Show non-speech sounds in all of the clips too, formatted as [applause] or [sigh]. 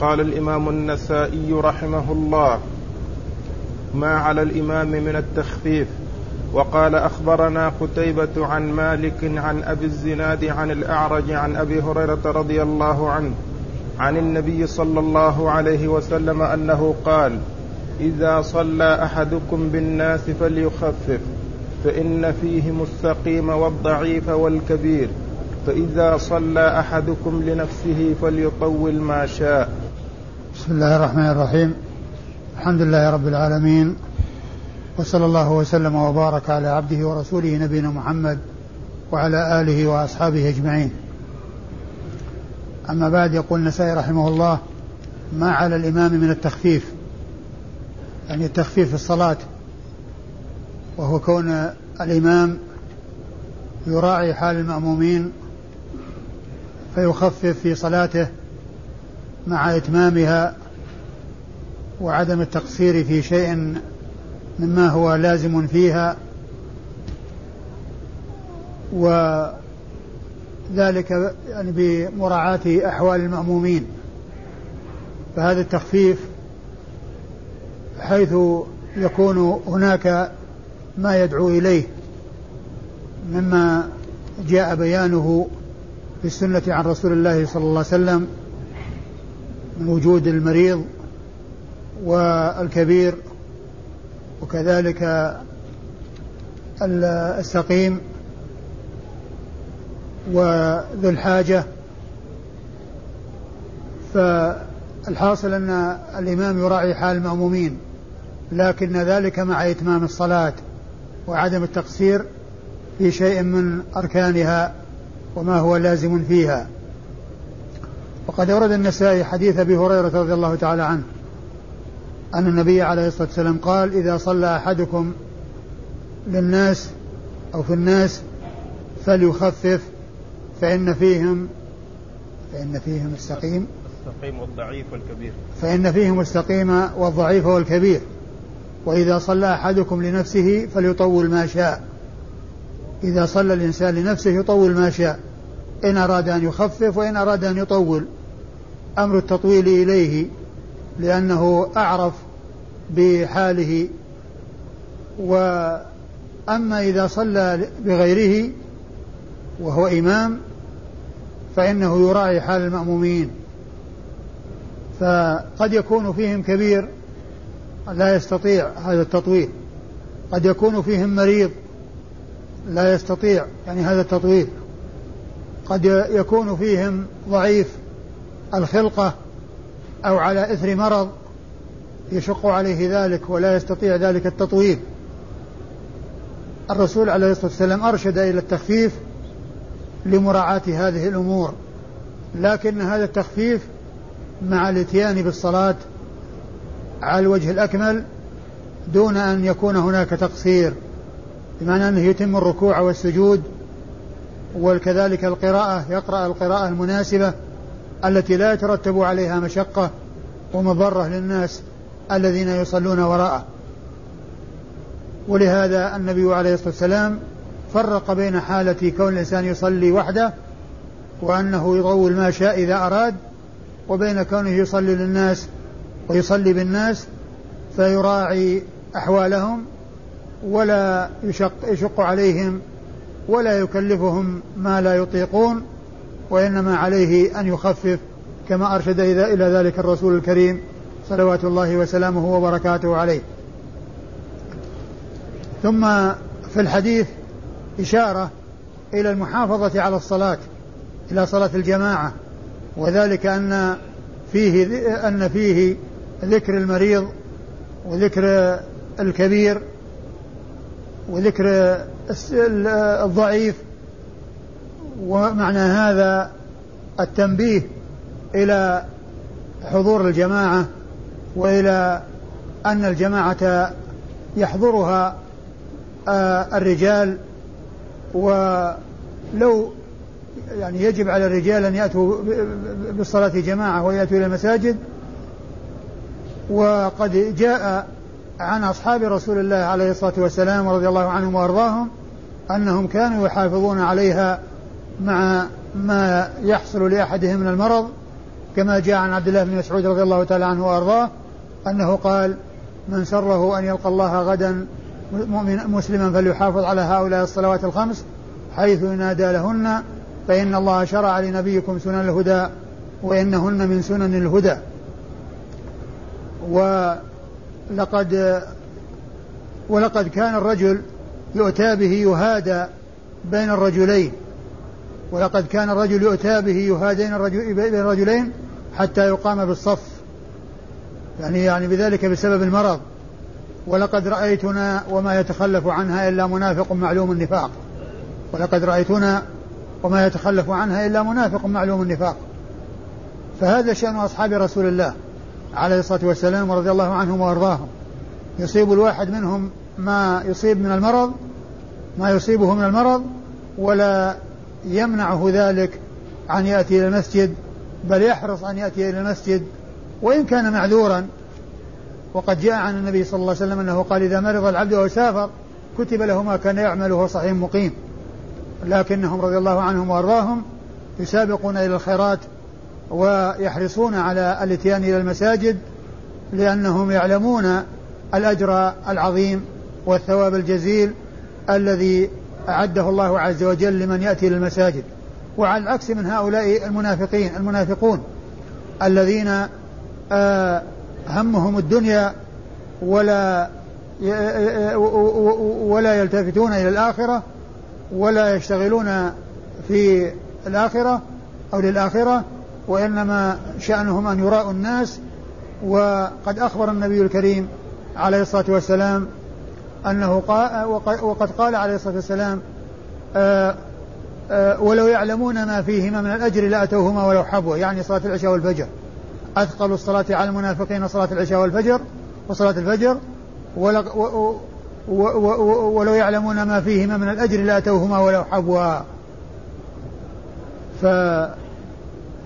قال الإمام النسائي رحمه الله ما على الإمام من التخفيف. وقال أخبرنا قتيبة عن مالك عن أبي الزناد عن الأعرج عن أبي هريرة رضي الله عنه عن النبي صلى الله عليه وسلم أنه قال إذا صلى أحدكم بالناس فليخفف فإن فيهم السقيم والضعيف والكبير فإذا صلى أحدكم لنفسه فليطول ما شاء. بسم الله الرحمن الرحيم. الحمد لله رب العالمين. وصلى الله وسلم وبارك على عبده ورسوله نبينا محمد وعلى آله وأصحابه أجمعين. أما بعد يقول النسائي رحمه الله ما على الإمام من التخفيف؟ يعني التخفيف في الصلاة. وهو كون الإمام يراعي حال المأمومين فيخفف في صلاته مع إتمامها وعدم التقصير في شيء مما هو لازم فيها وذلك يعني بمراعاة أحوال المأمومين. فهذا التخفيف حيث يكون هناك ما يدعو إليه مما جاء بيانه في السنة عن رسول الله صلى الله عليه وسلم من وجود المريض والكبير وكذلك السقيم وذو الحاجة. فالحاصل أن الإمام يراعي حال المأمومين لكن ذلك مع إتمام الصلاة وعدم التقصير في شيء من أركانها وما هو لازم فيها. وقد أورد النسائي حديث أبي هريرة رضي الله تعالى عنه أن النبي عليه الصلاة والسلام قال إذا صلى أحدكم للناس أو في الناس فليخفف فإن فيهم فإن فيهم السقيم السقيم والضعيف والكبير. فإن فيهم السقيم والضعيف والكبير. وإذا صلى أحدكم لنفسه فليطول ما شاء. إذا صلى الإنسان لنفسه يطول ما شاء. إن أراد أن يخفف وإن أراد أن يطول. أمر التطويل إليه لأنه أعرف بحاله وأما إذا صلى بغيره وهو إمام فإنه يراعي حال المأمومين. فقد يكون فيهم كبير لا يستطيع هذا التطويل. قد يكون فيهم مريض لا يستطيع يعني هذا التطويل. قد يكون فيهم ضعيف الخلقة أو على إثر مرض يشق عليه ذلك ولا يستطيع ذلك التطويل. الرسول عليه الصلاة والسلام أرشد إلى التخفيف لمراعاة هذه الأمور لكن هذا التخفيف مع الإتيان بالصلاة على الوجه الأكمل دون أن يكون هناك تقصير بمعنى أنه يتم الركوع والسجود وكذلك القراءة يقرأ القراءة المناسبة التي لا يترتب عليها مشقة ومضرة للناس الذين يصلون وراءه. ولهذا النبي عليه الصلاة والسلام فرق بين حالة كون الإنسان يصلي وحده وأنه يطول ما شاء إذا أراد وبين كونه يصلي للناس ويصلي بالناس فيراعي أحوالهم ولا يشق, يشق عليهم ولا يكلفهم ما لا يطيقون. وإنما عليه أن يخفف كما أرشد إلى ذلك الرسول الكريم صلوات الله وسلامه وبركاته عليه. ثم في الحديث إشارة إلى المحافظة على الصلاة إلى صلاة الجماعة وذلك أن فيه أن فيه ذكر المريض وذكر الكبير وذكر الضعيف ومعنى هذا التنبيه إلى حضور الجماعة وإلى أن الجماعة يحضرها آه، الرجال ولو يعني يجب على الرجال أن يأتوا بالصلاة جماعة ويأتوا إلى المساجد. وقد جاء عن أصحاب رسول الله عليه الصلاة والسلام ورضي الله عنهم وأرضاهم أنهم كانوا يحافظون عليها مع ما يحصل لأحدهم من المرض كما جاء عن عبد الله بن مسعود رضي الله تعالى عنه وأرضاه أنه قال من سره أن يلقى الله غدا مسلما فليحافظ على هؤلاء الصلوات الخمس حيث ينادى لهن فإن الله شرع لنبيكم سنن الهدى وإنهن من سنن الهدى ولقد ولقد كان الرجل يؤتى به يهادى بين الرجلين. ولقد كان الرجل يؤتى به يهادين الرجل بين الرجلين حتى يقام بالصف. يعني يعني بذلك بسبب المرض. ولقد رأيتنا وما يتخلف عنها إلا منافق معلوم النفاق. ولقد رأيتنا وما يتخلف عنها إلا منافق معلوم النفاق. فهذا شأن أصحاب رسول الله عليه الصلاة والسلام ورضي الله عنهم وأرضاهم. يصيب الواحد منهم ما يصيب من المرض ما يصيبه من المرض ولا يمنعه ذلك عن يأتي إلى المسجد بل يحرص أن يأتي إلى المسجد وإن كان معذورا. وقد جاء عن النبي صلى الله عليه وسلم أنه قال إذا مرض العبد أو سافر كتب له ما كان يعمل وهو صحيح مقيم. لكنهم رضي الله عنهم وأرضاهم يسابقون إلى الخيرات ويحرصون على الإتيان إلى المساجد لأنهم يعلمون الأجر العظيم والثواب الجزيل الذي أعده الله عز وجل لمن يأتي إلى المساجد. وعلى العكس من هؤلاء المنافقين المنافقون الذين آه همهم الدنيا ولا ولا يلتفتون إلى الآخرة ولا يشتغلون في الآخرة أو للآخرة وإنما شأنهم أن يراءوا الناس. وقد أخبر النبي الكريم عليه الصلاة والسلام أنه قال وقد قال عليه الصلاة والسلام آآ آآ ولو يعلمون ما فيهما من الأجر لأتوهما ولو حبوا يعني صلاة العشاء والفجر. أثقل الصلاة على المنافقين صلاة العشاء والفجر وصلاة الفجر ولو يعلمون ما فيهما من الأجر لأتوهما ولو حبوا ف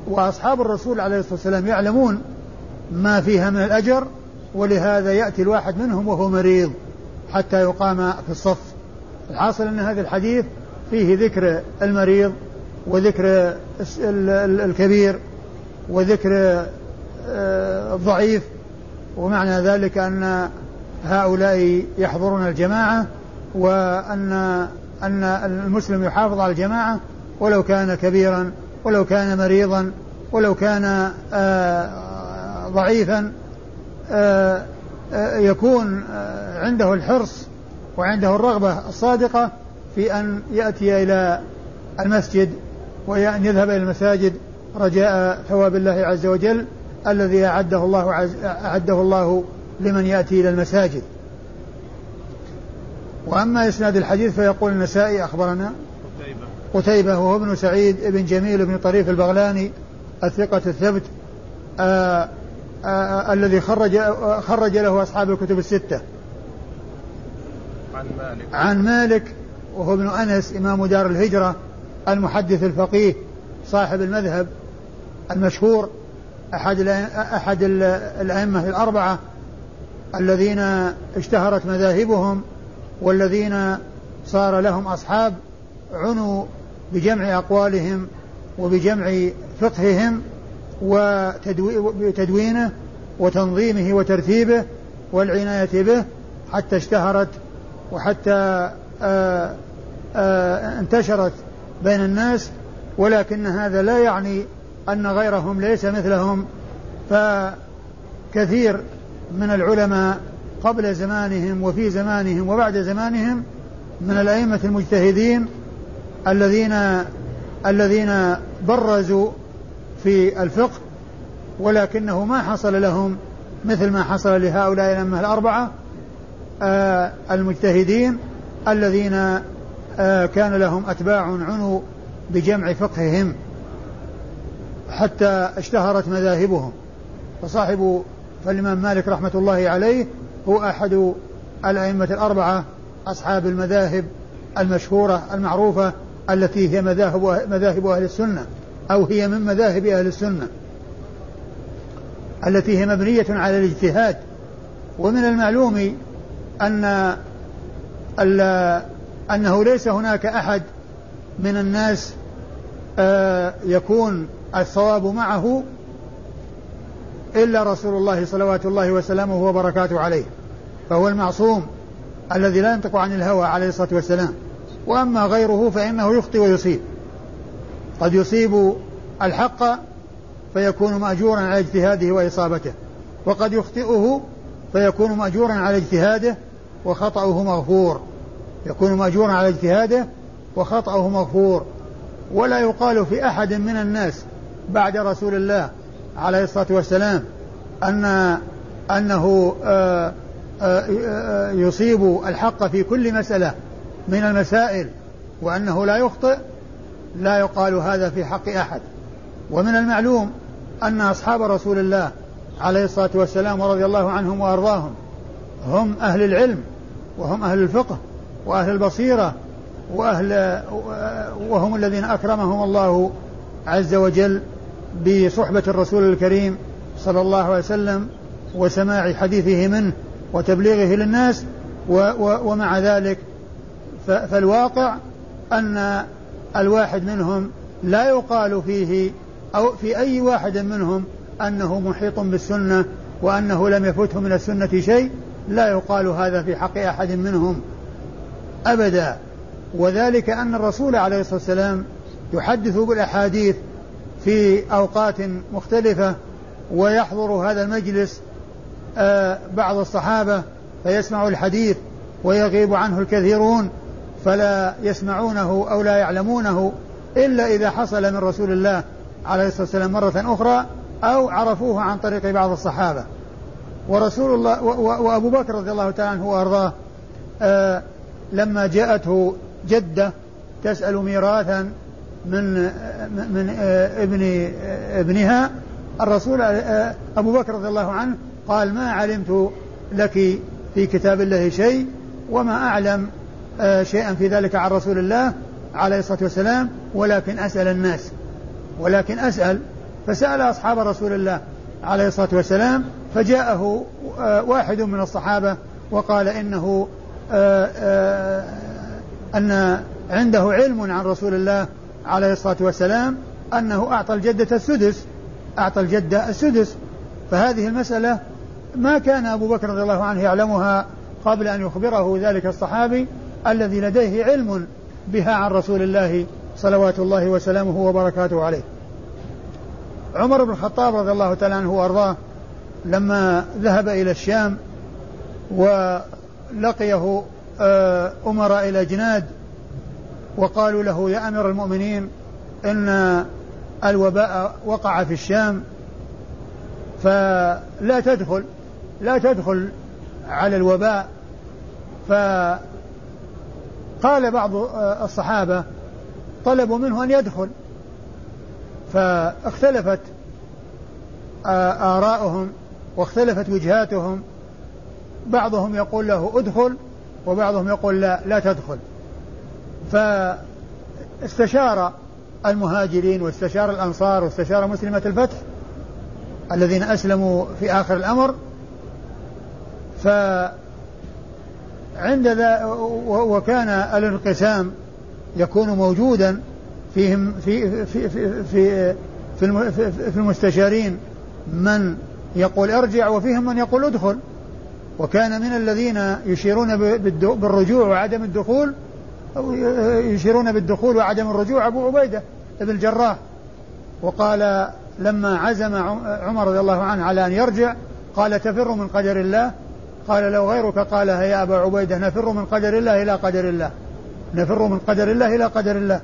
وأصحاب الرسول عليه الصلاة والسلام يعلمون ما فيها من الأجر ولهذا يأتي الواحد منهم وهو مريض. حتى يقام في الصف. الحاصل أن هذا الحديث فيه ذكر المريض وذكر الكبير وذكر آه، الضعيف. ومعنى ذلك أن هؤلاء يحضرون الجماعة وأن أن المسلم يحافظ على الجماعة. ولو كان كبيرا ولو كان مريضا ولو كان آه، ضعيفا آه، يكون عنده الحرص وعنده الرغبة الصادقة في أن يأتي إلى المسجد وأن يذهب إلى المساجد رجاء ثواب الله عز وجل الذي أعده الله عز أعده الله لمن يأتي إلى المساجد. وأما إسناد الحديث فيقول النسائي أخبرنا قتيبة. قتيبة وهو ابن سعيد بن جميل بن طريف البغلاني الثقة الثبت آآ الذي خرج خرج له أصحاب الكتب الستة. عن مالك. عن مالك وهو ابن أنس إمام دار الهجرة المحدث الفقيه صاحب المذهب المشهور أحد أحد الأئمة الأربعة الذين اشتهرت مذاهبهم والذين صار لهم أصحاب عنوا بجمع أقوالهم وبجمع فقههم. وتدوينه وتنظيمه وترتيبه والعناية به حتى اشتهرت وحتى آه، آه، انتشرت بين الناس ولكن هذا لا يعني أن غيرهم ليس مثلهم. فكثير من العلماء قبل زمانهم وفي زمانهم وبعد زمانهم من الأئمة المجتهدين الذين الذين برزوا في الفقه ولكنه ما حصل لهم مثل ما حصل لهؤلاء الأئمة الأربعة آه المجتهدين الذين آه كان لهم أتباع عنوا بجمع فقههم حتى اشتهرت مذاهبهم. فصاحب فالإمام مالك رحمة الله عليه هو أحد الأئمة الأربعة أصحاب المذاهب المشهورة المعروفة التي هي مذاهب مذاهب أهل السنة. أو هي من مذاهب أهل السنة التي هي مبنية على الاجتهاد. ومن المعلوم أن أنه ليس هناك أحد من الناس آه، يكون الصواب معه إلا رسول الله صلوات الله وسلامه وبركاته عليه فهو المعصوم الذي لا ينطق عن الهوى عليه الصلاة والسلام. وأما غيره فإنه يخطئ ويصيب. قد يصيب الحق فيكون مأجورا على اجتهاده وإصابته وقد يخطئه فيكون مأجورا على اجتهاده وخطأه مغفور يكون مأجورا على اجتهاده وخطأه مغفور ولا يقال في أحد من الناس بعد رسول الله عليه الصلاة والسلام أن أنه آآ آآ يصيب الحق في كل مسألة من المسائل وأنه لا يخطئ لا يقال هذا في حق أحد. ومن المعلوم أن أصحاب رسول الله عليه الصلاة والسلام ورضي الله عنهم وأرضاهم هم أهل العلم وهم أهل الفقه وأهل البصيرة وأهل وهم الذين أكرمهم الله عز وجل بصحبة الرسول الكريم صلى الله عليه وسلم وسماع حديثه منه وتبليغه للناس و و ومع ذلك فالواقع أن الواحد منهم لا يقال فيه أو في أي واحد منهم أنه محيط بالسنة وأنه لم يفته من السنة شيء لا يقال هذا في حق أحد منهم أبدا. وذلك أن الرسول عليه الصلاة والسلام يحدث بالأحاديث في أوقات مختلفة ويحضر هذا المجلس آه، بعض الصحابة فيسمع الحديث ويغيب عنه الكثيرون. فلا يسمعونه أو لا يعلمونه إلا إذا حصل من رسول الله عليه الصلاة والسلام مرة أخرى أو عرفوه عن طريق بعض الصحابة. ورسول الله وأبو بكر رضي الله تعالى عنه وأرضاه آه لما جاءته جدة تسأل ميراثا من من آه ابن آه ابنها الرسول آه أبو بكر رضي الله عنه قال ما علمت لك في كتاب الله شيء وما أعلم آه شيئا في ذلك عن رسول الله عليه الصلاة والسلام ولكن أسأل الناس. ولكن أسأل فسأل أصحاب رسول الله عليه الصلاة والسلام فجاءه آه، واحد من الصحابة وقال إنه آه، آه، أن عنده علم عن رسول الله عليه الصلاة والسلام أنه أعطى الجدة السدس أعطى الجدة السدس. فهذه المسألة ما كان أبو بكر رضي الله عنه يعلمها قبل أن يخبره ذلك الصحابي الذي لديه علم بها عن رسول الله صلوات الله وسلامه وبركاته عليه. عمر بن الخطاب رضي الله تعالى عنه وأرضاه لما ذهب إلى الشام ولقيه آه، أمراء الاجناد وقالوا له يا أمير المؤمنين إن الوباء وقع في الشام فلا تدخل لا تدخل على الوباء فقال بعض آه، الصحابة طلبوا منه أن يدخل فاختلفت آراؤهم واختلفت وجهاتهم. بعضهم يقول له ادخل وبعضهم يقول لا لا تدخل. فاستشار المهاجرين واستشار الأنصار واستشار مسلمة الفتح الذين أسلموا في آخر الأمر فعند ذا وكان الانقسام يكون موجودا فيهم في في في في في, في المستشارين من يقول ارجع وفيهم من يقول ادخل. وكان من الذين يشيرون بالرجوع وعدم الدخول يشيرون بالدخول وعدم الرجوع أبو عبيدة بن الجراح. وقال لما عزم عمر رضي الله عنه على أن يرجع قال تفر من قدر الله قال لو غيرك قالها يا أبا عبيدة نفر من قدر الله إلى قدر الله. نفر من قدر الله إلى قدر الله.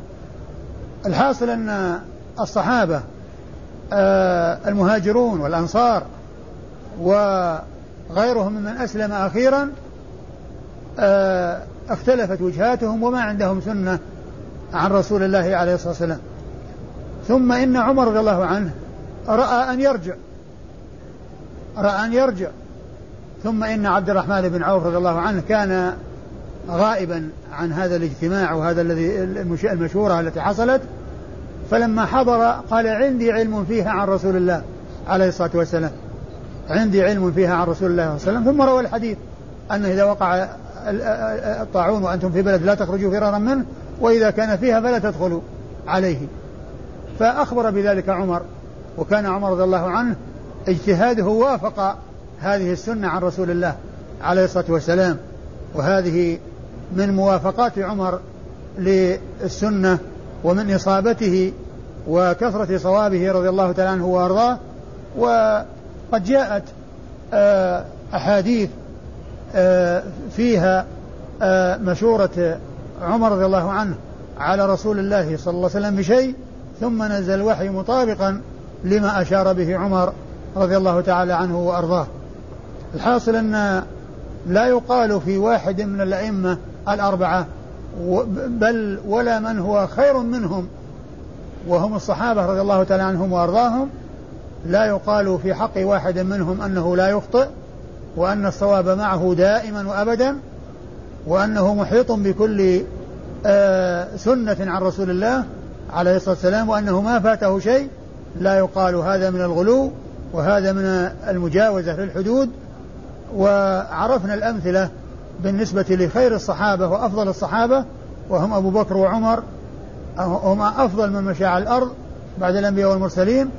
الحاصل أن الصحابة آه، المهاجرون والأنصار وغيرهم ممن أسلم أخيرا آه، اختلفت وجهاتهم وما عندهم سنة عن رسول الله عليه الصلاة والسلام. ثم إن عمر رضي الله عنه رأى أن يرجع. رأى أن يرجع. ثم إن عبد الرحمن بن عوف رضي الله عنه كان غائبا عن هذا الاجتماع وهذا الذي المشورة التي حصلت فلما حضر قال عندي علم فيها عن رسول الله عليه الصلاة والسلام. عندي علم فيها عن رسول الله صلى الله عليه وسلم. ثم روى الحديث أنه إذا وقع الطاعون وأنتم في بلد لا تخرجوا فرارا منه وإذا كان فيها فلا تدخلوا عليه. فأخبر بذلك عمر وكان عمر رضي الله عنه اجتهاده وافق هذه السنة عن رسول الله عليه الصلاة والسلام وهذه من موافقات عمر للسنة ومن إصابته وكثرة صوابه رضي الله تعالى عنه وأرضاه. وقد جاءت آه، أحاديث آه، فيها آه، مشورة عمر رضي الله عنه على رسول الله صلى الله عليه وسلم بشيء ثم نزل الوحي مطابقا لما أشار به عمر رضي الله تعالى عنه وأرضاه. الحاصل أن لا يقال في واحد من الأئمة الأربعة بل ولا من هو خير منهم وهم الصحابة رضي الله تعالى عنهم وأرضاهم. لا يقال في حق واحد منهم أنه لا يخطئ وأن الصواب معه دائما وأبدا وأنه محيط بكل آه سنة عن رسول الله عليه الصلاة والسلام وأنه ما فاته شيء لا يقال هذا من الغلو وهذا من المجاوزة للحدود وعرفنا الأمثلة بالنسبة لخير الصحابة وأفضل الصحابة وهم أبو بكر وعمر هما أفضل من مشى على الأرض بعد الأنبياء والمرسلين.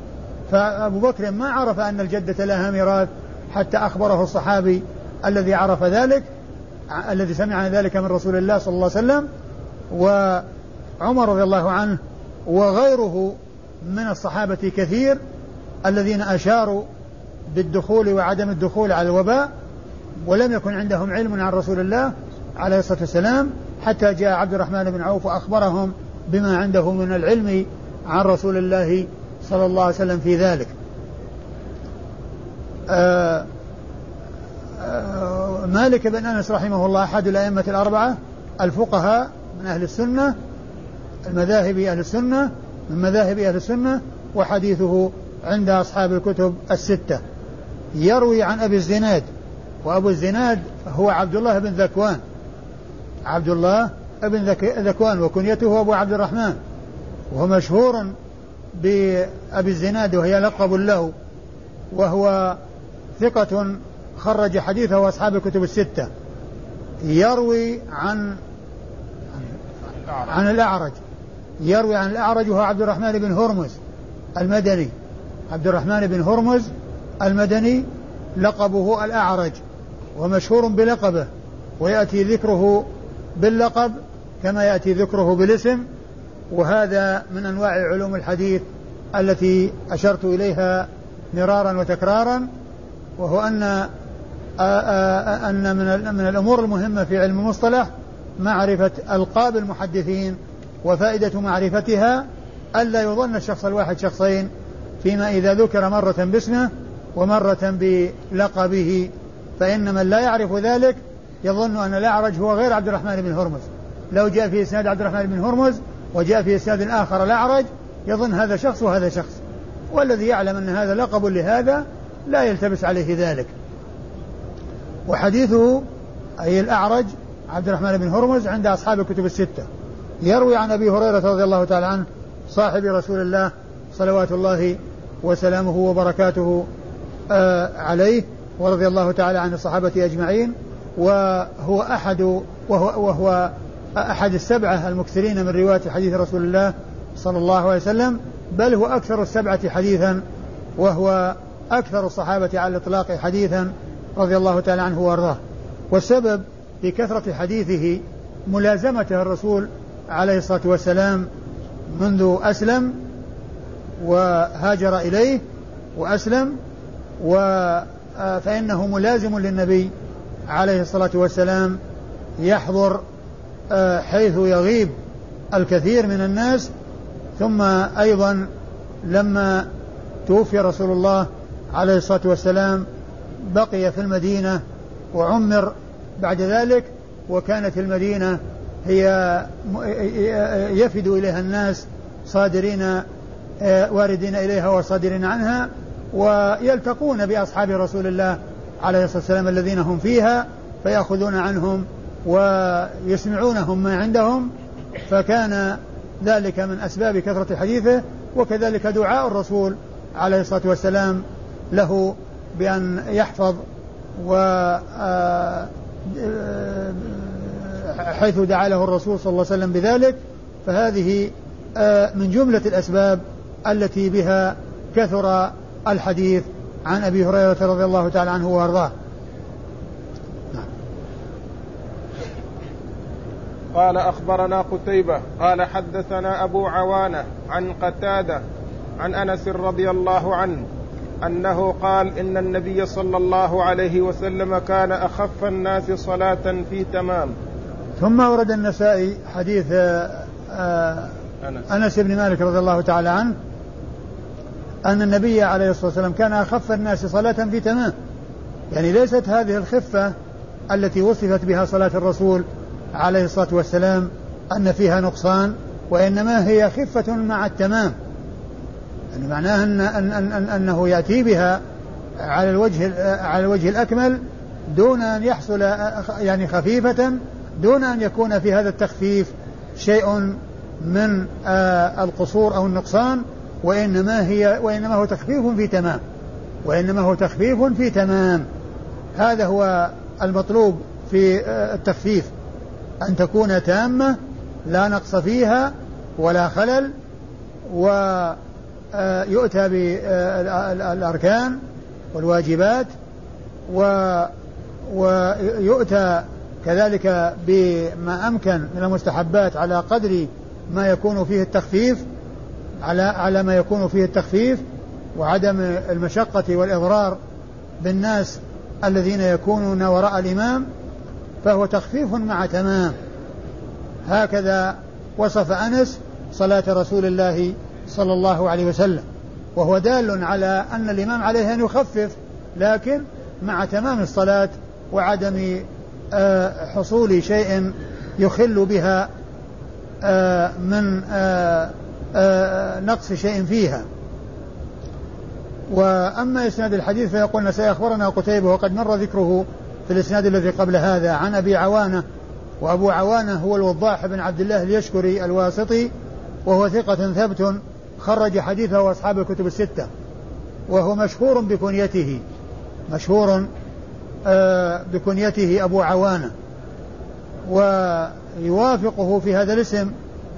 فأبو بكر ما عرف أن الجدة لها ميراث حتى أخبره الصحابي الذي عرف ذلك الذي سمع ذلك من رسول الله صلى الله عليه وسلم وعمر رضي الله عنه وغيره من الصحابة كثير الذين أشاروا بالدخول وعدم الدخول على الوباء. ولم يكن عندهم علم عن رسول الله عليه الصلاة والسلام حتى جاء عبد الرحمن بن عوف وأخبرهم بما عنده من العلم عن رسول الله صلى الله عليه وسلم في ذلك. آآ آآ مالك بن أنس رحمه الله أحد الأئمة الأربعة الفقهاء من أهل السنة المذاهب أهل السنة من مذاهب أهل السنة وحديثه عند أصحاب الكتب الستة. يروي عن أبي الزناد وأبو الزناد هو عبد الله بن ذكوان. عبد الله بن ذكوان وكنيته أبو عبد الرحمن. وهو مشهور بأبي الزناد وهي لقب له. وهو ثقة خرج حديثه أصحاب الكتب الستة. يروي عن عن الأعرج. يروي عن الأعرج وهو عبد الرحمن بن هرمز المدني. عبد الرحمن بن هرمز المدني لقبه الأعرج. ومشهور بلقبه ويأتي ذكره باللقب كما يأتي ذكره بالاسم وهذا من أنواع علوم الحديث التي أشرت إليها مرارا وتكرارا وهو أن أن من من الأمور المهمة في علم المصطلح معرفة ألقاب المحدثين وفائدة معرفتها ألا يظن الشخص الواحد شخصين فيما إذا ذكر مرة باسمه ومرة بلقبه فإن من لا يعرف ذلك يظن أن الأعرج هو غير عبد الرحمن بن هرمز. لو جاء في إسناد عبد الرحمن بن هرمز وجاء في إسناد آخر الأعرج يظن هذا شخص وهذا شخص. والذي يعلم أن هذا لقب لهذا لا يلتبس عليه ذلك. وحديثه أي الأعرج عبد الرحمن بن هرمز عند أصحاب الكتب الستة. يروي عن أبي هريرة رضي الله تعالى عنه صاحب رسول الله صلوات الله وسلامه وبركاته آه عليه. ورضي الله تعالى عن الصحابة أجمعين وهو أحد وهو, وهو أحد السبعة المكثرين من رواية حديث رسول الله صلى الله عليه وسلم بل هو أكثر السبعة حديثا وهو أكثر الصحابة على الإطلاق حديثا رضي الله تعالى عنه وأرضاه. والسبب في كثرة حديثه ملازمته الرسول عليه الصلاة والسلام منذ أسلم وهاجر إليه وأسلم و فإنه ملازم للنبي عليه الصلاة والسلام يحضر آه، حيث يغيب الكثير من الناس. ثم أيضا لما توفي رسول الله عليه الصلاة والسلام بقي في المدينة وعمر بعد ذلك وكانت المدينة هي يفد إليها الناس صادرين آه، واردين إليها وصادرين عنها. ويلتقون بأصحاب رسول الله عليه الصلاة والسلام الذين هم فيها فيأخذون عنهم ويسمعونهم ما عندهم فكان ذلك من أسباب كثرة حديثه وكذلك دعاء الرسول عليه الصلاة والسلام له بأن يحفظ و آه، حيث دعا له الرسول صلى الله عليه وسلم بذلك. فهذه آه، من جملة الأسباب التي بها كثر الحديث عن أبي هريرة رضي الله تعالى عنه وأرضاه نعم. قال أخبرنا قتيبة قال حدثنا أبو عوانة عن قتادة عن أنس رضي الله عنه أنه قال إن النبي صلى الله عليه وسلم كان أخف الناس صلاة في تمام ثم ورد النسائي حديث آه، آه، أنس. أنس بن مالك رضي الله تعالى عنه أن النبي عليه الصلاة والسلام كان أخف الناس صلاة في تمام. يعني ليست هذه الخفة التي وصفت بها صلاة الرسول عليه الصلاة والسلام أن فيها نقصان وإنما هي خفة مع التمام. يعني معناه أن, أن, أن, أن أنه يأتي بها على الوجه على الوجه الأكمل دون أن يحصل يعني خفيفة دون أن يكون في هذا التخفيف شيء من آه، القصور أو النقصان وإنما هي وإنما هو تخفيف في تمام. وإنما هو تخفيف في تمام. هذا هو المطلوب في آه، التخفيف. أن تكون تامة لا نقص فيها ولا خلل ويؤتى بالأركان والواجبات ويؤتى كذلك بما أمكن من المستحبات على قدر ما يكون فيه التخفيف. على على ما يكون فيه التخفيف وعدم المشقة والإضرار بالناس الذين يكونون وراء الإمام فهو تخفيف مع تمام. هكذا وصف أنس صلاة رسول الله صلى الله عليه وسلم وهو دال على أن الإمام عليه أن يخفف لكن مع تمام الصلاة وعدم آه، حصول شيء يخل بها آه، من آه، نقص شيء فيها. وأما إسناد الحديث فيقول سيخبرنا قتيبة وقد مر ذكره في الإسناد الذي قبل هذا عن أبي عوانة وأبو عوانة هو الوضاح بن عبد الله اليشكري الواسطي وهو ثقة ثبت خرج حديثه أصحاب الكتب الستة وهو مشهور بكنيته مشهور آه، بكنيته أبو عوانة ويوافقه في هذا الاسم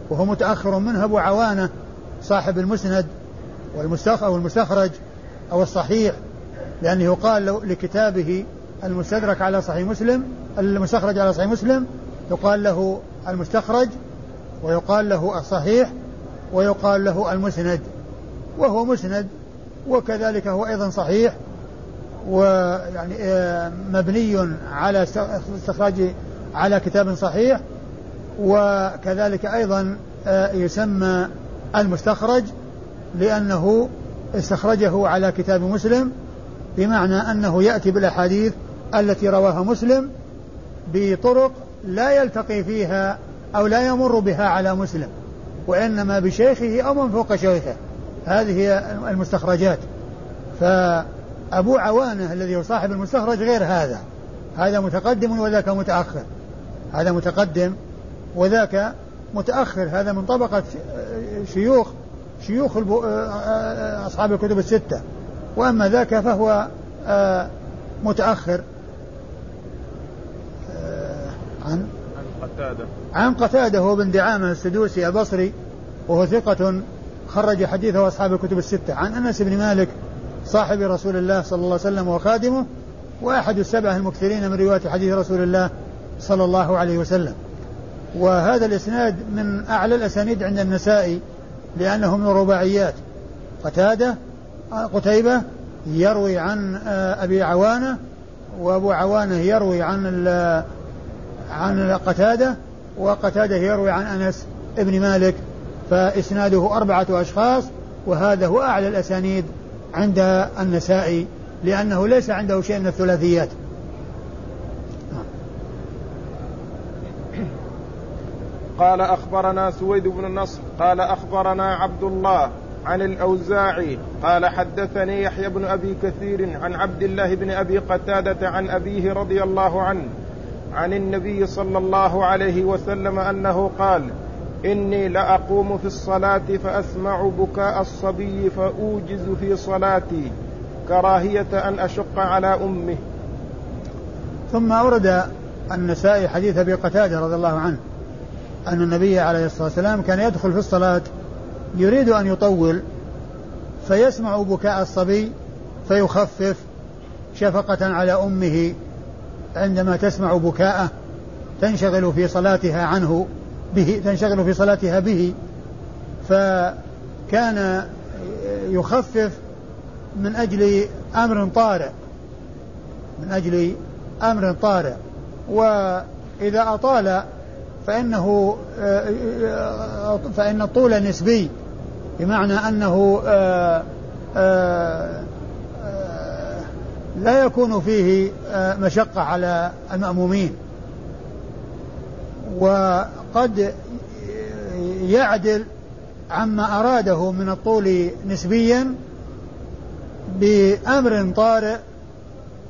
وهو متأخر منه أبو عوانة صاحب المسند والمستخرج أو المستخرج أو الصحيح لأنه يقال لكتابه المستدرك على صحيح مسلم المستخرج على صحيح مسلم يقال له المستخرج ويقال له الصحيح ويقال له المسند وهو مسند وكذلك هو أيضا صحيح ويعني آه، مبني على استخراج على كتاب صحيح وكذلك أيضا آه، يسمى المستخرج لأنه استخرجه على كتاب مسلم بمعنى أنه يأتي بالأحاديث التي رواها مسلم بطرق لا يلتقي فيها أو لا يمر بها على مسلم وإنما بشيخه أو من فوق شيخه. هذه هي المستخرجات. فأبو عوانة الذي هو صاحب المستخرج غير هذا. هذا متقدم وذاك متأخر. هذا متقدم وذاك متأخر. هذا من طبقة شيوخ شيوخ أصحاب الكتب الستة. وأما ذاك فهو متأخر. عن قتادة. عن قتادة هو بن دعامة السدوسي البصري وهو ثقة خرج حديثه أصحاب الكتب الستة. عن أنس بن مالك صاحب رسول الله صلى الله عليه وسلم وخادمه وأحد السبعة المكثرين من رواية حديث رسول الله صلى الله عليه وسلم. وهذا الإسناد من أعلى الأسانيد عند النسائي لأنه من الرباعيات قتادة قتيبة يروي عن أبي عوانة وأبو عوانة يروي عن عن قتادة وقتادة يروي عن أنس ابن مالك. فإسناده أربعة أشخاص وهذا هو أعلى الأسانيد عند النسائي لأنه ليس عنده شيء من الثلاثيات. قال أخبرنا سويد بن النصر قال أخبرنا عبد الله عن الأوزاعي قال حدثني يحيى بن أبي كثير عن عبد الله بن أبي قتادة عن أبيه رضي الله عنه عن النبي صلى الله عليه وسلم أنه قال إني لأقوم في الصلاة فأسمع بكاء الصبي فأوجز في صلاتي كراهية أن أشق على أمه. ثم أورد النسائي حديث أبي قتادة رضي الله عنه أن النبي عليه الصلاة والسلام كان يدخل في الصلاة يريد أن يطول فيسمع بكاء الصبي فيخفف شفقة على أمه عندما تسمع بكاءه تنشغل في صلاتها عنه به تنشغل في صلاتها به. فكان يخفف من أجل أمر طارئ من أجل أمر طارئ. وإذا أطال فإنه فإن الطول نسبي بمعنى أنه لا يكون فيه مشقة على المأمومين. وقد يعدل عما أراده من الطول نسبيا بأمر طارئ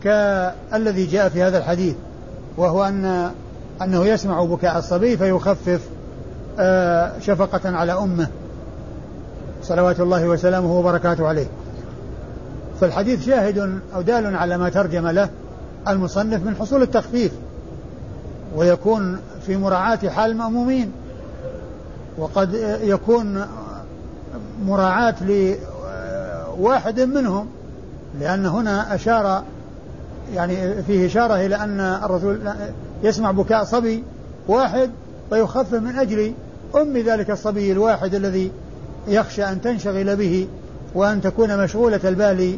كالذي جاء في هذا الحديث وهو أن أنه يسمع بكاء الصبي فيخفف آه، شفقة على أمه. صلوات الله وسلامه وبركاته عليه. فالحديث شاهد أو دال على ما ترجم له المصنف من حصول التخفيف ويكون في مراعاة حال المأمومين وقد يكون مراعاة لواحد منهم لأن هنا أشار يعني فيه إشارة إلى أن الرسول يسمع بكاء صبي واحد فيخفف من أجل أم ذلك الصبي الواحد الذي يخشى أن تنشغل به وأن تكون مشغولة البال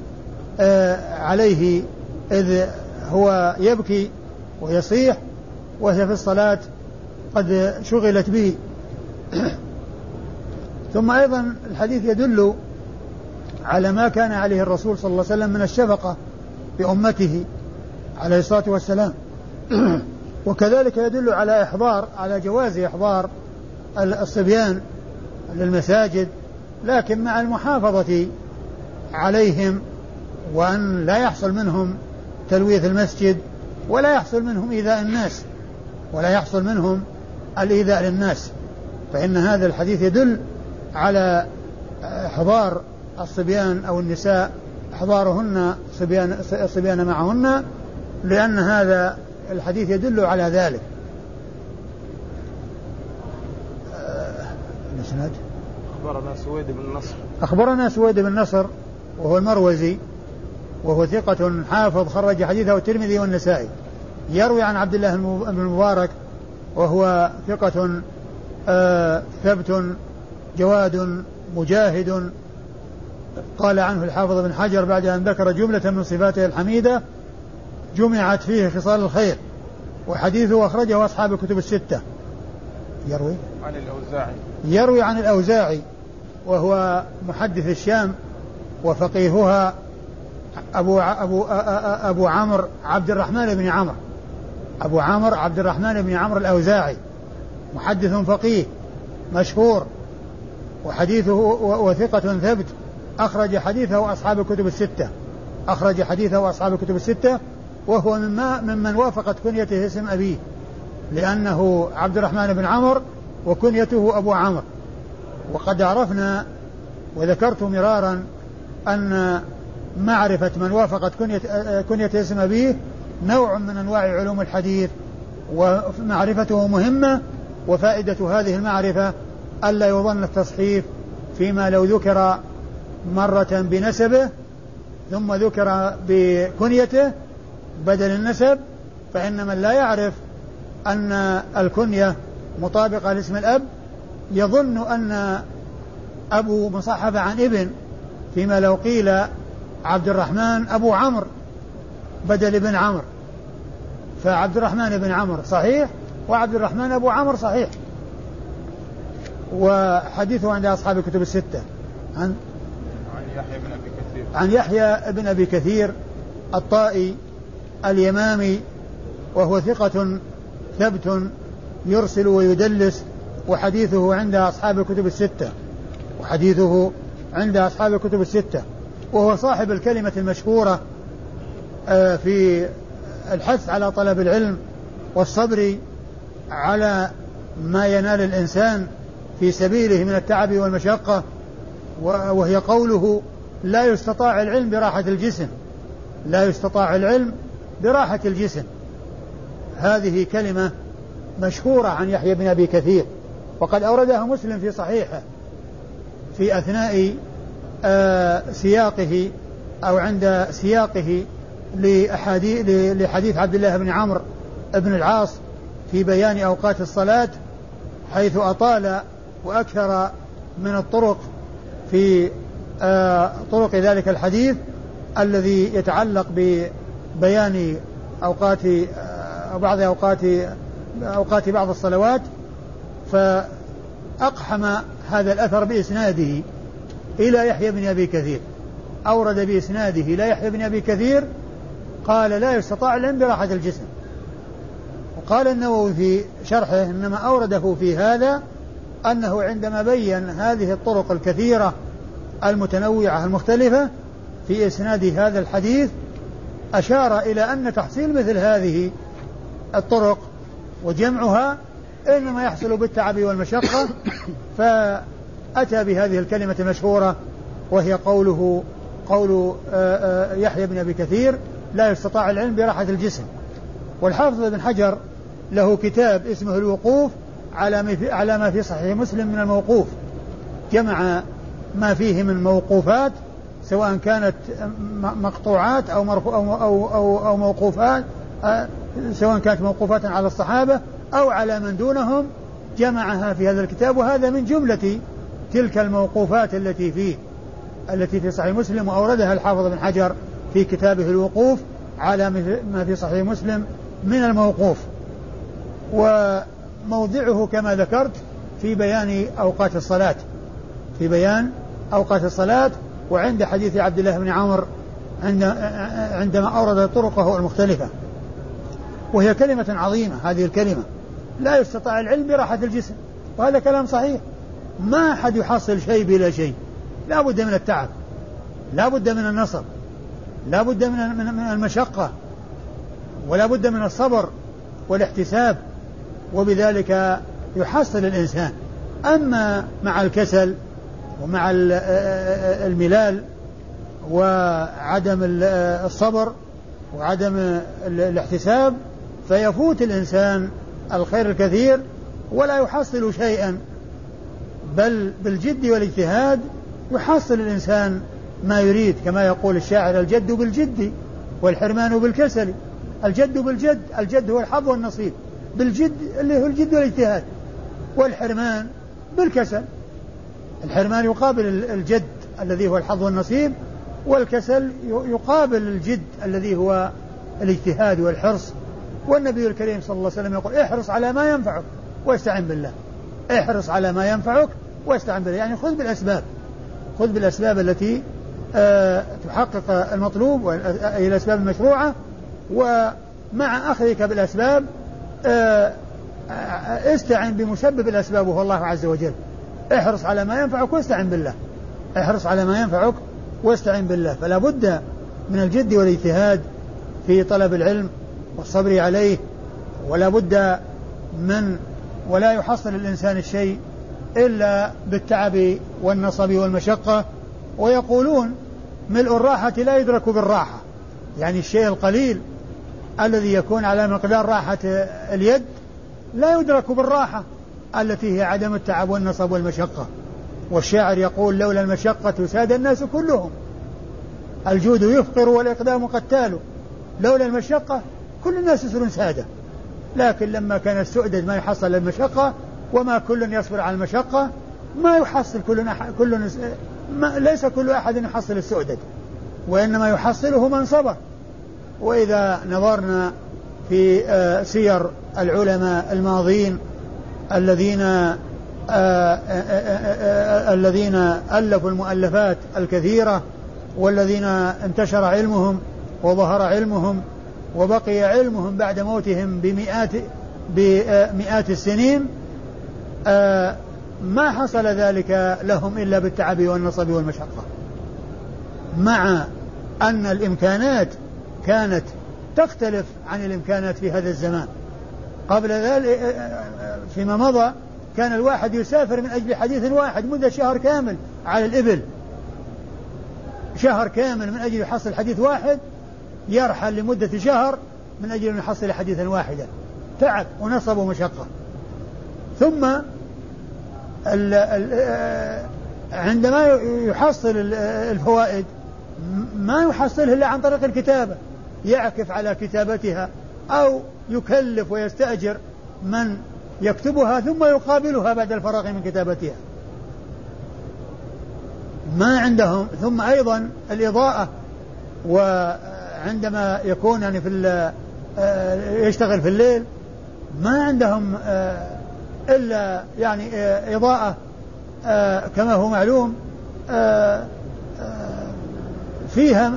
آه، عليه إذ هو يبكي ويصيح وهي في الصلاة قد شغلت به. [clears throat] ثم أيضا الحديث يدل على ما كان عليه الرسول صلى الله عليه وسلم من الشفقة بأمته عليه الصلاة والسلام. [clears throat] وكذلك يدل على إحضار على جواز إحضار الصبيان للمساجد لكن مع المحافظة عليهم وأن لا يحصل منهم تلويث المسجد ولا يحصل منهم إيذاء الناس ولا يحصل منهم الإيذاء للناس. فإن هذا الحديث يدل على إحضار الصبيان أو النساء إحضارهن صبيان الصبيان معهن لأن هذا الحديث يدل على ذلك. الإسناد؟ أخبرنا سويد بن نصر. أخبرنا سويد بن نصر وهو المروزي وهو ثقة حافظ خرج حديثه الترمذي والنسائي. يروي عن عبد الله بن المبارك وهو ثقة آه ثبت جواد مجاهد. قال عنه الحافظ بن حجر بعد أن ذكر جملة من صفاته الحميدة جمعت فيه خصال الخير وحديثه أخرجه أصحاب الكتب الستة. يروي؟ عن الأوزاعي. يروي عن الأوزاعي وهو محدث الشام وفقيهها أبو أبو أبو عمرو عبد الرحمن بن عمرو. أبو عمرو عبد الرحمن بن عمرو الأوزاعي محدث فقيه مشهور وحديثه وثقة ثبت أخرج حديثه أصحاب الكتب الستة. أخرج حديثه أصحاب الكتب الستة وهو مما ممن وافقت كنيته اسم أبيه لأنه عبد الرحمن بن عمرو وكنيته أبو عمرو. وقد عرفنا وذكرت مرارا أن معرفة من وافقت كنية, كنية اسم أبيه نوع من أنواع علوم الحديث ومعرفته مهمة وفائدة هذه المعرفة ألا يظن التصحيف فيما لو ذكر مرة بنسبه ثم ذكر بكنيته بدل النسب فإن من لا يعرف أن الكنية مطابقة لاسم الأب. يظن أن أبو مصحف عن ابن فيما لو قيل عبد الرحمن أبو عمرو بدل ابن عمرو. فعبد الرحمن بن عمرو صحيح وعبد الرحمن أبو عمرو صحيح. وحديثه عند أصحاب الكتب الستة. عن عن يحيى بن أبي كثير. عن يحيى بن أبي كثير الطائي اليمامي وهو ثقة ثبت يرسل ويدلس وحديثه عند أصحاب الكتب الستة. وحديثه عند أصحاب الكتب الستة. وهو صاحب الكلمة المشهورة آه، في الحث على طلب العلم والصبر على ما ينال الإنسان في سبيله من التعب والمشقة. وهي قوله لا يستطاع العلم براحة الجسم. لا يستطاع العلم براحة الجسم. هذه كلمة مشهورة عن يحيى بن أبي كثير وقد أوردها مسلم في صحيحه في أثناء آه سياقه أو عند سياقه لحديث عبد الله بن عمرو بن العاص في بيان أوقات الصلاة حيث أطال وأكثر من الطرق في آه، طرق ذلك الحديث الذي يتعلق ببيان أوقات آه، بعض أوقات أوقات بعض الصلوات فأقحم هذا الأثر بإسناده إلى يحيى بن أبي كثير. أورد بإسناده إلى يحيى بن أبي كثير قال لا يستطاع العلم براحة الجسم. وقال النووي في شرحه إنما أورده في هذا أنه عندما بين هذه الطرق الكثيرة المتنوعة المختلفة في إسناد هذا الحديث أشار إلى أن تحصيل مثل هذه الطرق وجمعها إنما يحصل بالتعب والمشقة [coughs] فأتى بهذه الكلمة المشهورة وهي قوله قول آه، آه، يحيى بن أبي كثير لا يستطاع العلم براحة الجسم والحافظ بن حجر له كتاب اسمه الوقوف على على ما في صحيح مسلم من الموقوف. جمع ما فيه من موقوفات سواء كانت مقطوعات أو مرفو أو أو أو, أو موقوفات آه، سواء كانت موقوفات على الصحابة أو على من دونهم جمعها في هذا الكتاب. وهذا من جملة تلك الموقوفات التي فيه التي في صحيح مسلم وأوردها الحافظ بن حجر في كتابه الوقوف على ما في صحيح مسلم من الموقوف. وموضعه كما ذكرت في بيان أوقات الصلاة. في بيان أوقات الصلاة وعند حديث عبد الله بن عمر عند عندما أورد طرقه المختلفة. وهي كلمة عظيمة هذه الكلمة. لا يستطاع العلم براحة الجسم. وهذا كلام صحيح. ما أحد يحصل شيء بلا شيء. لا بد من التعب. لا بد من النصر. لا بد من المشقة. ولا بد من الصبر والاحتساب. وبذلك يحصل الإنسان. أما مع الكسل ومع الملال وعدم الصبر وعدم الاحتساب فيفوت الإنسان الخير الكثير ولا يحصل شيئا بل بالجد والاجتهاد يحصل الإنسان ما يريد كما يقول الشاعر الجد بالجد والحرمان بالكسل. الجد بالجد الجد هو الحظ والنصيب بالجد اللي هو الجد والاجتهاد والحرمان بالكسل. الحرمان يقابل الجد الذي هو الحظ والنصيب والكسل يقابل الجد الذي هو الاجتهاد والحرص. والنبي الكريم صلى الله عليه وسلم يقول احرص على ما ينفعك واستعن بالله. احرص على ما ينفعك واستعن بالله. يعني خذ بالأسباب. خذ بالأسباب التي أه تحقق المطلوب أي الأسباب المشروعة. ومع أخذك بالأسباب أه استعن بمسبب الأسباب وهو الله عز وجل. احرص على ما ينفعك واستعن بالله. احرص على ما ينفعك واستعن بالله. فلا بد من الجد والاجتهاد في طلب العلم والصبر عليه. ولا بد من ولا يحصل الإنسان الشيء إلا بالتعب والنصب والمشقة. ويقولون ملء الراحة لا يدرك بالراحة. يعني الشيء القليل الذي يكون على مقدار راحة اليد لا يدرك بالراحة. التي هي عدم التعب والنصب والمشقة. والشاعر يقول لولا المشقة ساد الناس كلهم. الجود يفقر والإقدام قتال. لولا المشقة كل الناس يصيرون سادة. لكن لما كان السؤدد ما يحصل المشقة وما كل يصبر على المشقة ما يحصل كل كل ما ليس كل أحد يحصل السؤدد وإنما يحصله من صبر. وإذا نظرنا في آه، سير العلماء الماضين الذين آه، آه، الذين ألفوا المؤلفات الكثيرة والذين انتشر علمهم وظهر علمهم وبقي علمهم بعد موتهم بمئات بمئات السنين ما حصل ذلك لهم إلا بالتعب والنصب والمشقة. مع أن الإمكانات كانت تختلف عن الإمكانات في هذا الزمان. قبل ذلك فيما مضى كان الواحد يسافر من أجل حديث واحد مدة شهر كامل على الإبل. شهر كامل من أجل يحصل حديث واحد يرحل لمدة شهر من أجل أن يحصل حديثا واحدا. تعب ونصب ومشقة. ثم ال ال عندما يحصل الفوائد ما يحصله إلا عن طريق الكتابة. يعكف على كتابتها. أو يكلف ويستأجر من يكتبها ثم يقابلها بعد الفراغ من كتابتها. ما عندهم ثم أيضا الإضاءة وعندما يكون يعني في آه، يشتغل في الليل ما عندهم آه، إلا يعني آه، إضاءة كما هو معلوم فيها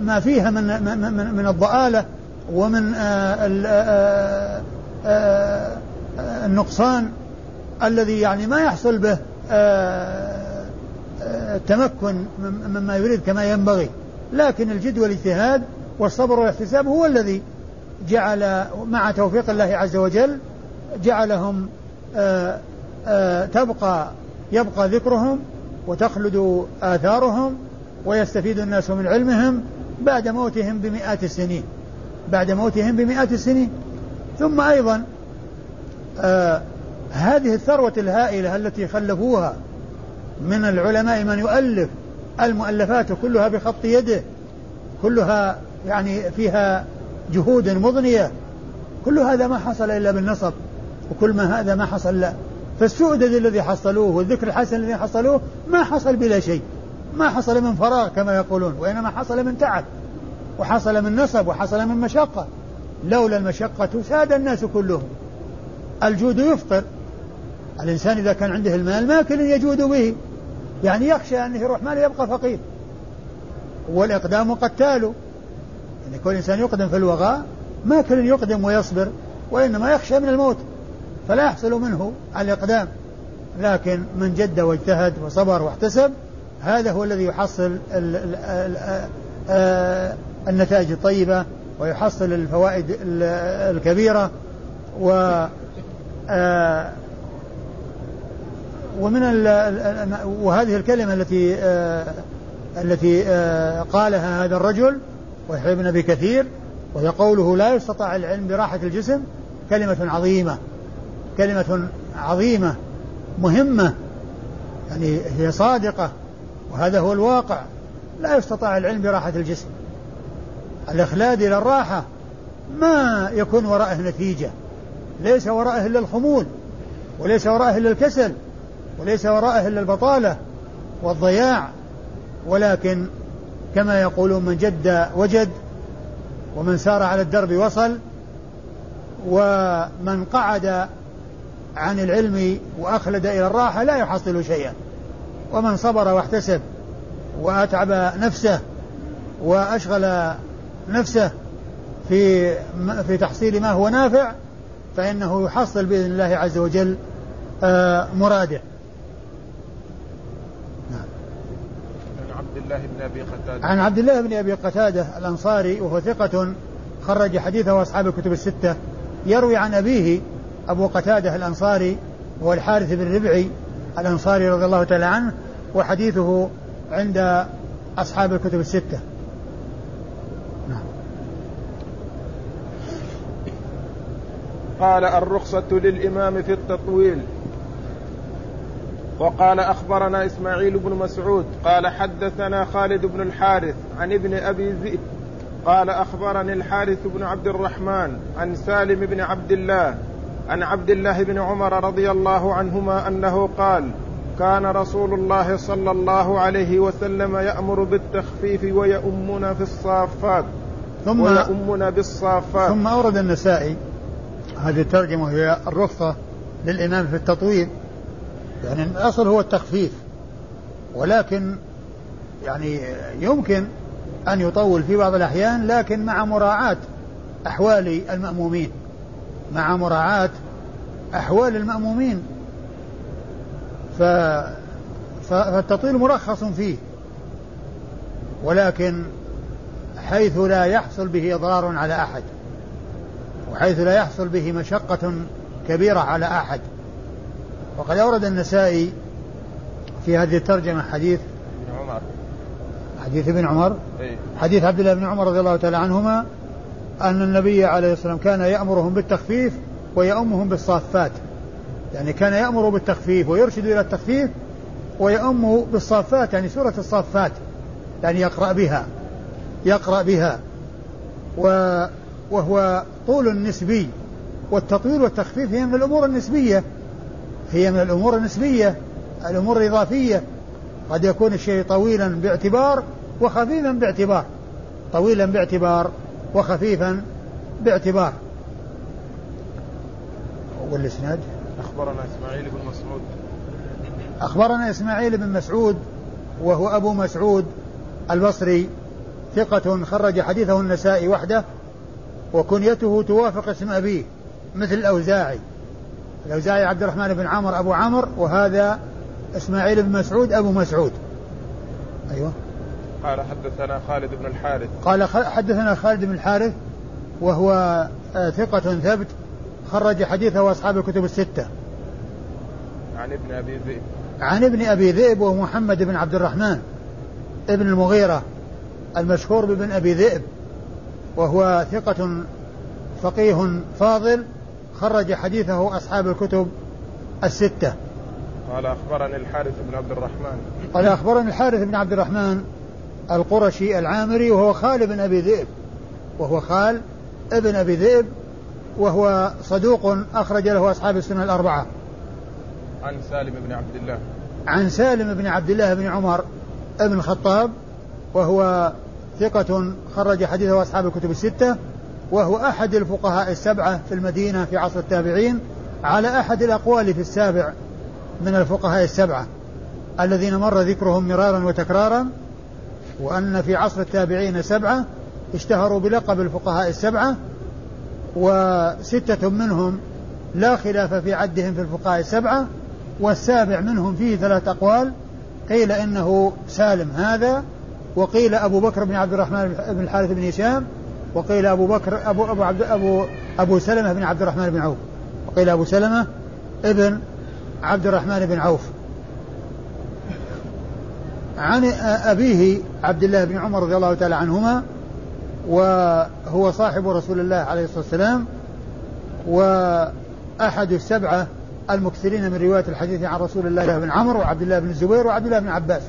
ما فيها من من من الضآلة ومن النقصان الذي يعني ما يحصل به التمكن مما يريد كما ينبغي. لكن الجد والاجتهاد والصبر والاحتساب هو الذي جعل مع توفيق الله عز وجل جعلهم تبقى يبقى ذكرهم وتخلد آثارهم ويستفيد الناس من علمهم بعد موتهم بمئات السنين. بعد موتهم بمئات السنين ثم أيضا هذه الثروة الهائلة التي خلفوها من العلماء من يؤلف المؤلفات كلها بخط يده كلها يعني فيها جهود مضنية كل هذا ما حصل إلا بالنصب وكل ما هذا ما حصل لا. فالسؤدد الذي حصلوه والذكر الحسن الذي حصلوه ما حصل بلا شيء ما حصل من فراغ كما يقولون وإنما حصل من تعب. وحصل من نصب وحصل من مشقة. لولا المشقة ساد الناس كلهم. الجود يفطر الإنسان إذا كان عنده المال ما كل يجود به. يعني يخشى أنه يروح ماله يبقى فقير. والإقدام قتال. يعني كل إنسان يقدم في الوغاء ما كل يقدم ويصبر وإنما يخشى من الموت. فلا يحصل منه الإقدام. لكن من جد واجتهد وصبر واحتسب هذا هو الذي يحصل النتائج الطيبة ويحصل الفوائد الكبيرة و ومن وهذه الكلمة التي التي قالها هذا الرجل ويحيى بن ابي كثير وهي قوله لا يستطاع العلم براحة الجسم كلمة عظيمة كلمة عظيمة مهمة يعني هي صادقة وهذا هو الواقع. لا يستطاع العلم براحة الجسم. الإخلاد إلى الراحة ما يكون وراءه نتيجة ليس وراءه إلا الخمول وليس وراءه إلا الكسل وليس وراءه إلا البطالة والضياع. ولكن كما يقولون من جد وجد ومن سار على الدرب وصل ومن قعد عن العلم وأخلد إلى الراحة لا يحصل شيئا. ومن صبر واحتسب وأتعب نفسه وأشغل نفسه في في تحصيل ما هو نافع فإنه يحصل بإذن الله عز وجل آه، مراده. الله بن أبي قتادة. عن عبد الله بن أبي قتادة الأنصاري وهو ثقة خرج حديثه أصحاب الكتب الستة يروي عن أبيه أبو قتادة الأنصاري هو الحارث بن ربعي الأنصاري رضي الله تعالى عنه وحديثه عند أصحاب الكتب الستة. قال الرخصة للإمام في التطويل. وقال أخبرنا إسماعيل بن مسعود قال حدثنا خالد بن الحارث عن ابن أبي ذئب قال أخبرني الحارث بن عبد الرحمن عن سالم بن عبد الله عن عبد الله بن عمر رضي الله عنهما أنه قال كان رسول الله صلى الله عليه وسلم يأمر بالتخفيف ويؤمنا في الصافات. ثم ويؤمنا بالصافات. ثم أورد النسائي هذه الترجمة هي الرخصة للإمام في التطويل. يعني الأصل هو التخفيف ولكن يعني يمكن أن يطول في بعض الأحيان لكن مع مراعاة أحوال المأمومين. مع مراعاة أحوال المأمومين. ف فالتطويل مرخص فيه. ولكن حيث لا يحصل به إضرار على أحد. وحيث لا يحصل به مشقة كبيرة على أحد. وقد أورد النسائي في هذه الترجمة حديث ابن عمر. حديث ابن عمر. إيه؟ حديث عبد الله بن عمر رضي الله تعالى عنهما أن النبي عليه الصلاة والسلام كان يأمرهم بالتخفيف ويأمهم بالصافات. يعني كان يأمر بالتخفيف ويرشد إلى التخفيف ويأم بالصافات يعني سورة الصافات يعني يقرأ بها يقرأ بها. و وهو طول نسبي والتطويل والتخفيف هي من الأمور النسبية. هي من الأمور النسبية الأمور الإضافية. قد يكون الشيء طويلا باعتبار وخفيفا باعتبار. طويلا باعتبار وخفيفا باعتبار. والإسناد؟ أخبرنا إسماعيل بن مسعود. أخبرنا إسماعيل بن مسعود وهو أبو مسعود البصري ثقة خرج حديثه النسائي وحده وكنيته توافق اسم أبيه مثل الأوزاعي. الأوزاعي عبد الرحمن بن عمر أبو عمر وهذا إسماعيل بن مسعود أبو مسعود. أيوه. قال حدثنا خالد بن الحارث. قال حدثنا خالد بن الحارث وهو آه، ثقة ثبت خرج حديثه أصحاب الكتب الستة. عن ابن أبي ذئب. عن ابن أبي ذئب ومحمد بن عبد الرحمن ابن المغيرة المشهور بابن أبي ذئب. وهو ثقة فقيه فاضل خرج حديثه أصحاب الكتب الستة. قال أخبرني الحارث بن عبد الرحمن. قال أخبرني الحارث بن عبد الرحمن القرشي العامري وهو خال بن أبي ذئب وهو خال ابن أبي ذئب وهو صدوق أخرج له أصحاب السنة الأربعة. عن سالم بن عبد الله. عن سالم بن عبد الله بن عمر ابن الخطاب وهو ثقة خرج حديثه أصحاب الكتب الستة وهو أحد الفقهاء السبعة في المدينة في عصر التابعين على أحد الأقوال في السابع من الفقهاء السبعة الذين مر ذكرهم مرارا وتكرارا وأن في عصر التابعين سبعة اشتهروا بلقب الفقهاء السبعة وستة منهم لا خلاف في عدهم في الفقهاء السبعة والسابع منهم فيه ثلاث أقوال قيل إنه سالم هذا وقيل أبو بكر بن عبد الرحمن بن الحارث بن هشام وقيل أبو بكر أبو أبو عبد أبو أبو سلمة بن عبد الرحمن بن عوف. وقيل أبو سلمة ابن عبد الرحمن بن عوف. عن أبيه عبد الله بن عمر رضي الله تعالى عنهما وهو صاحب رسول الله عليه الصلاة والسلام وأحد السبعة المكثرين من رواية الحديث عن رسول الله بن عمرو وعبد الله بن الزبير وعبد الله بن عباس.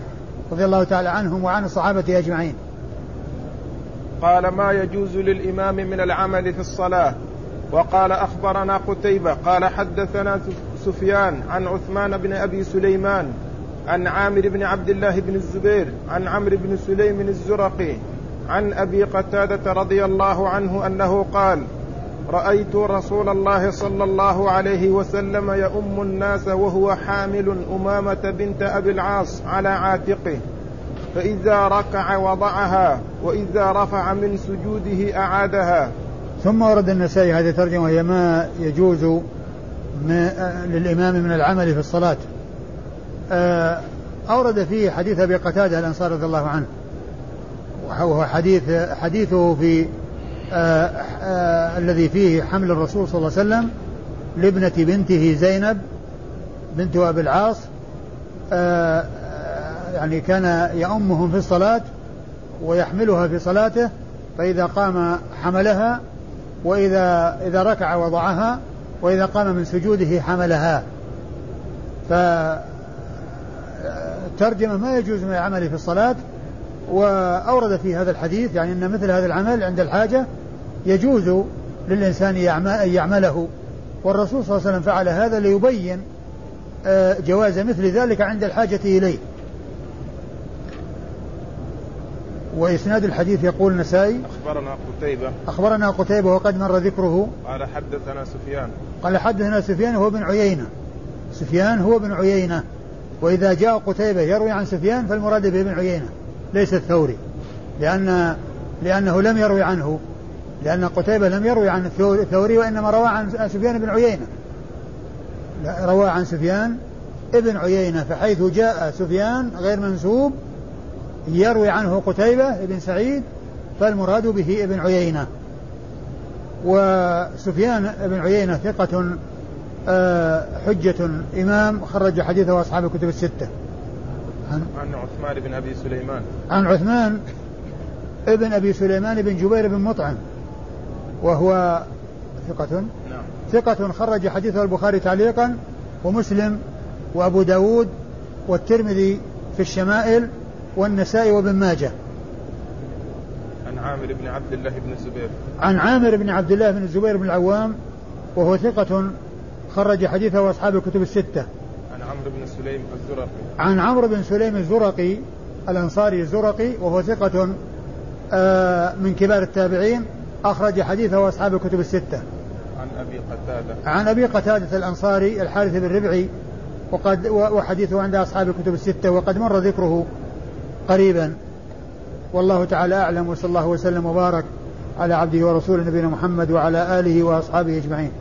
رضي الله تعالى عنهم وعن الصحابة أجمعين. قال ما يجوز للإمام من العمل في الصلاة. وقال أخبرنا قتيبة قال حدثنا سفيان عن عثمان بن أبي سليمان عن عامر بن عبد الله بن الزبير عن عمرو بن سليم الزرقي عن أبي قتادة رضي الله عنه أنه قال رأيت رسول الله صلى الله عليه وسلم يؤم الناس وهو حامل أمامة بنت أبي العاص على عاتقه فإذا ركع وضعها وإذا رفع من سجوده أعادها. ثم ورد النسائي هذه الترجمة وهي ما يجوز للإمام من العمل في الصلاة. آه، أورد فيه حديث أبي قتادة الأنصار رضي الله عنه وهو حديث حديثه في الذي فيه حمل الرسول صلى الله عليه وسلم لابنة بنته زينب بنت أبي العاص. آه يعني كان يأمهم في الصلاة ويحملها في صلاته فإذا قام حملها وإذا إذا ركع وضعها وإذا قام من سجوده حملها. فترجمة ما يجوز من العمل في الصلاة وأورد في هذا الحديث يعني أن مثل هذا العمل عند الحاجة يجوز للإنسان أن يعمله. والرسول صلى الله عليه وسلم فعل هذا ليبين آه، جواز مثل ذلك عند الحاجة إليه. وإسناد الحديث يقول النسائي أخبرنا قتيبة. أخبرنا قتيبة وقد مر ذكره. قال حدثنا سفيان. قال حدثنا سفيان هو بن عيينة. سفيان هو بن عيينة. وإذا جاء قتيبة يروي عن سفيان فالمراد به بن عيينة ليس الثوري لأن لأنه لم يروي عنه. لأن قتيبة لم يروي عن الثوري وإنما روى عن سفيان بن عيينة. روى عن سفيان ابن عيينة فحيث جاء سفيان غير منسوب يروي عنه قتيبة بن سعيد فالمراد به ابن عيينة. وسفيان بن عيينة ثقة آه، حجة إمام خرج حديثه أصحاب الكتب الستة. عن, عن عثمان بن أبي سليمان. عن عثمان ابن أبي سليمان بن جبير بن مطعم. وهو ثقة. نعم. ثقة خرج حديثه البخاري تعليقا ومسلم وأبو داود والترمذي في الشمائل والنسائي وابن ماجه. عامر بن عبد الله بن الزبير. عن عامر بن عبد الله بن الزبير بن العوام وهو ثقة خرج حديثه أصحاب الكتب الستة. عن عمرو بن سليم الزرقي. عن عمرو بن سليم الزرقي الأنصاري الزرقي وهو ثقة آه، من كبار التابعين. أخرج حديثه أصحاب الكتب الستة. عن أبي قتادة. عن أبي قتادة الأنصاري الحارث بن ربعي وقد وحديثه عند أصحاب الكتب الستة وقد مر ذكره قريبا. والله تعالى أعلم وصلى الله وسلم وبارك على عبده ورسوله نبينا محمد وعلى آله وأصحابه أجمعين.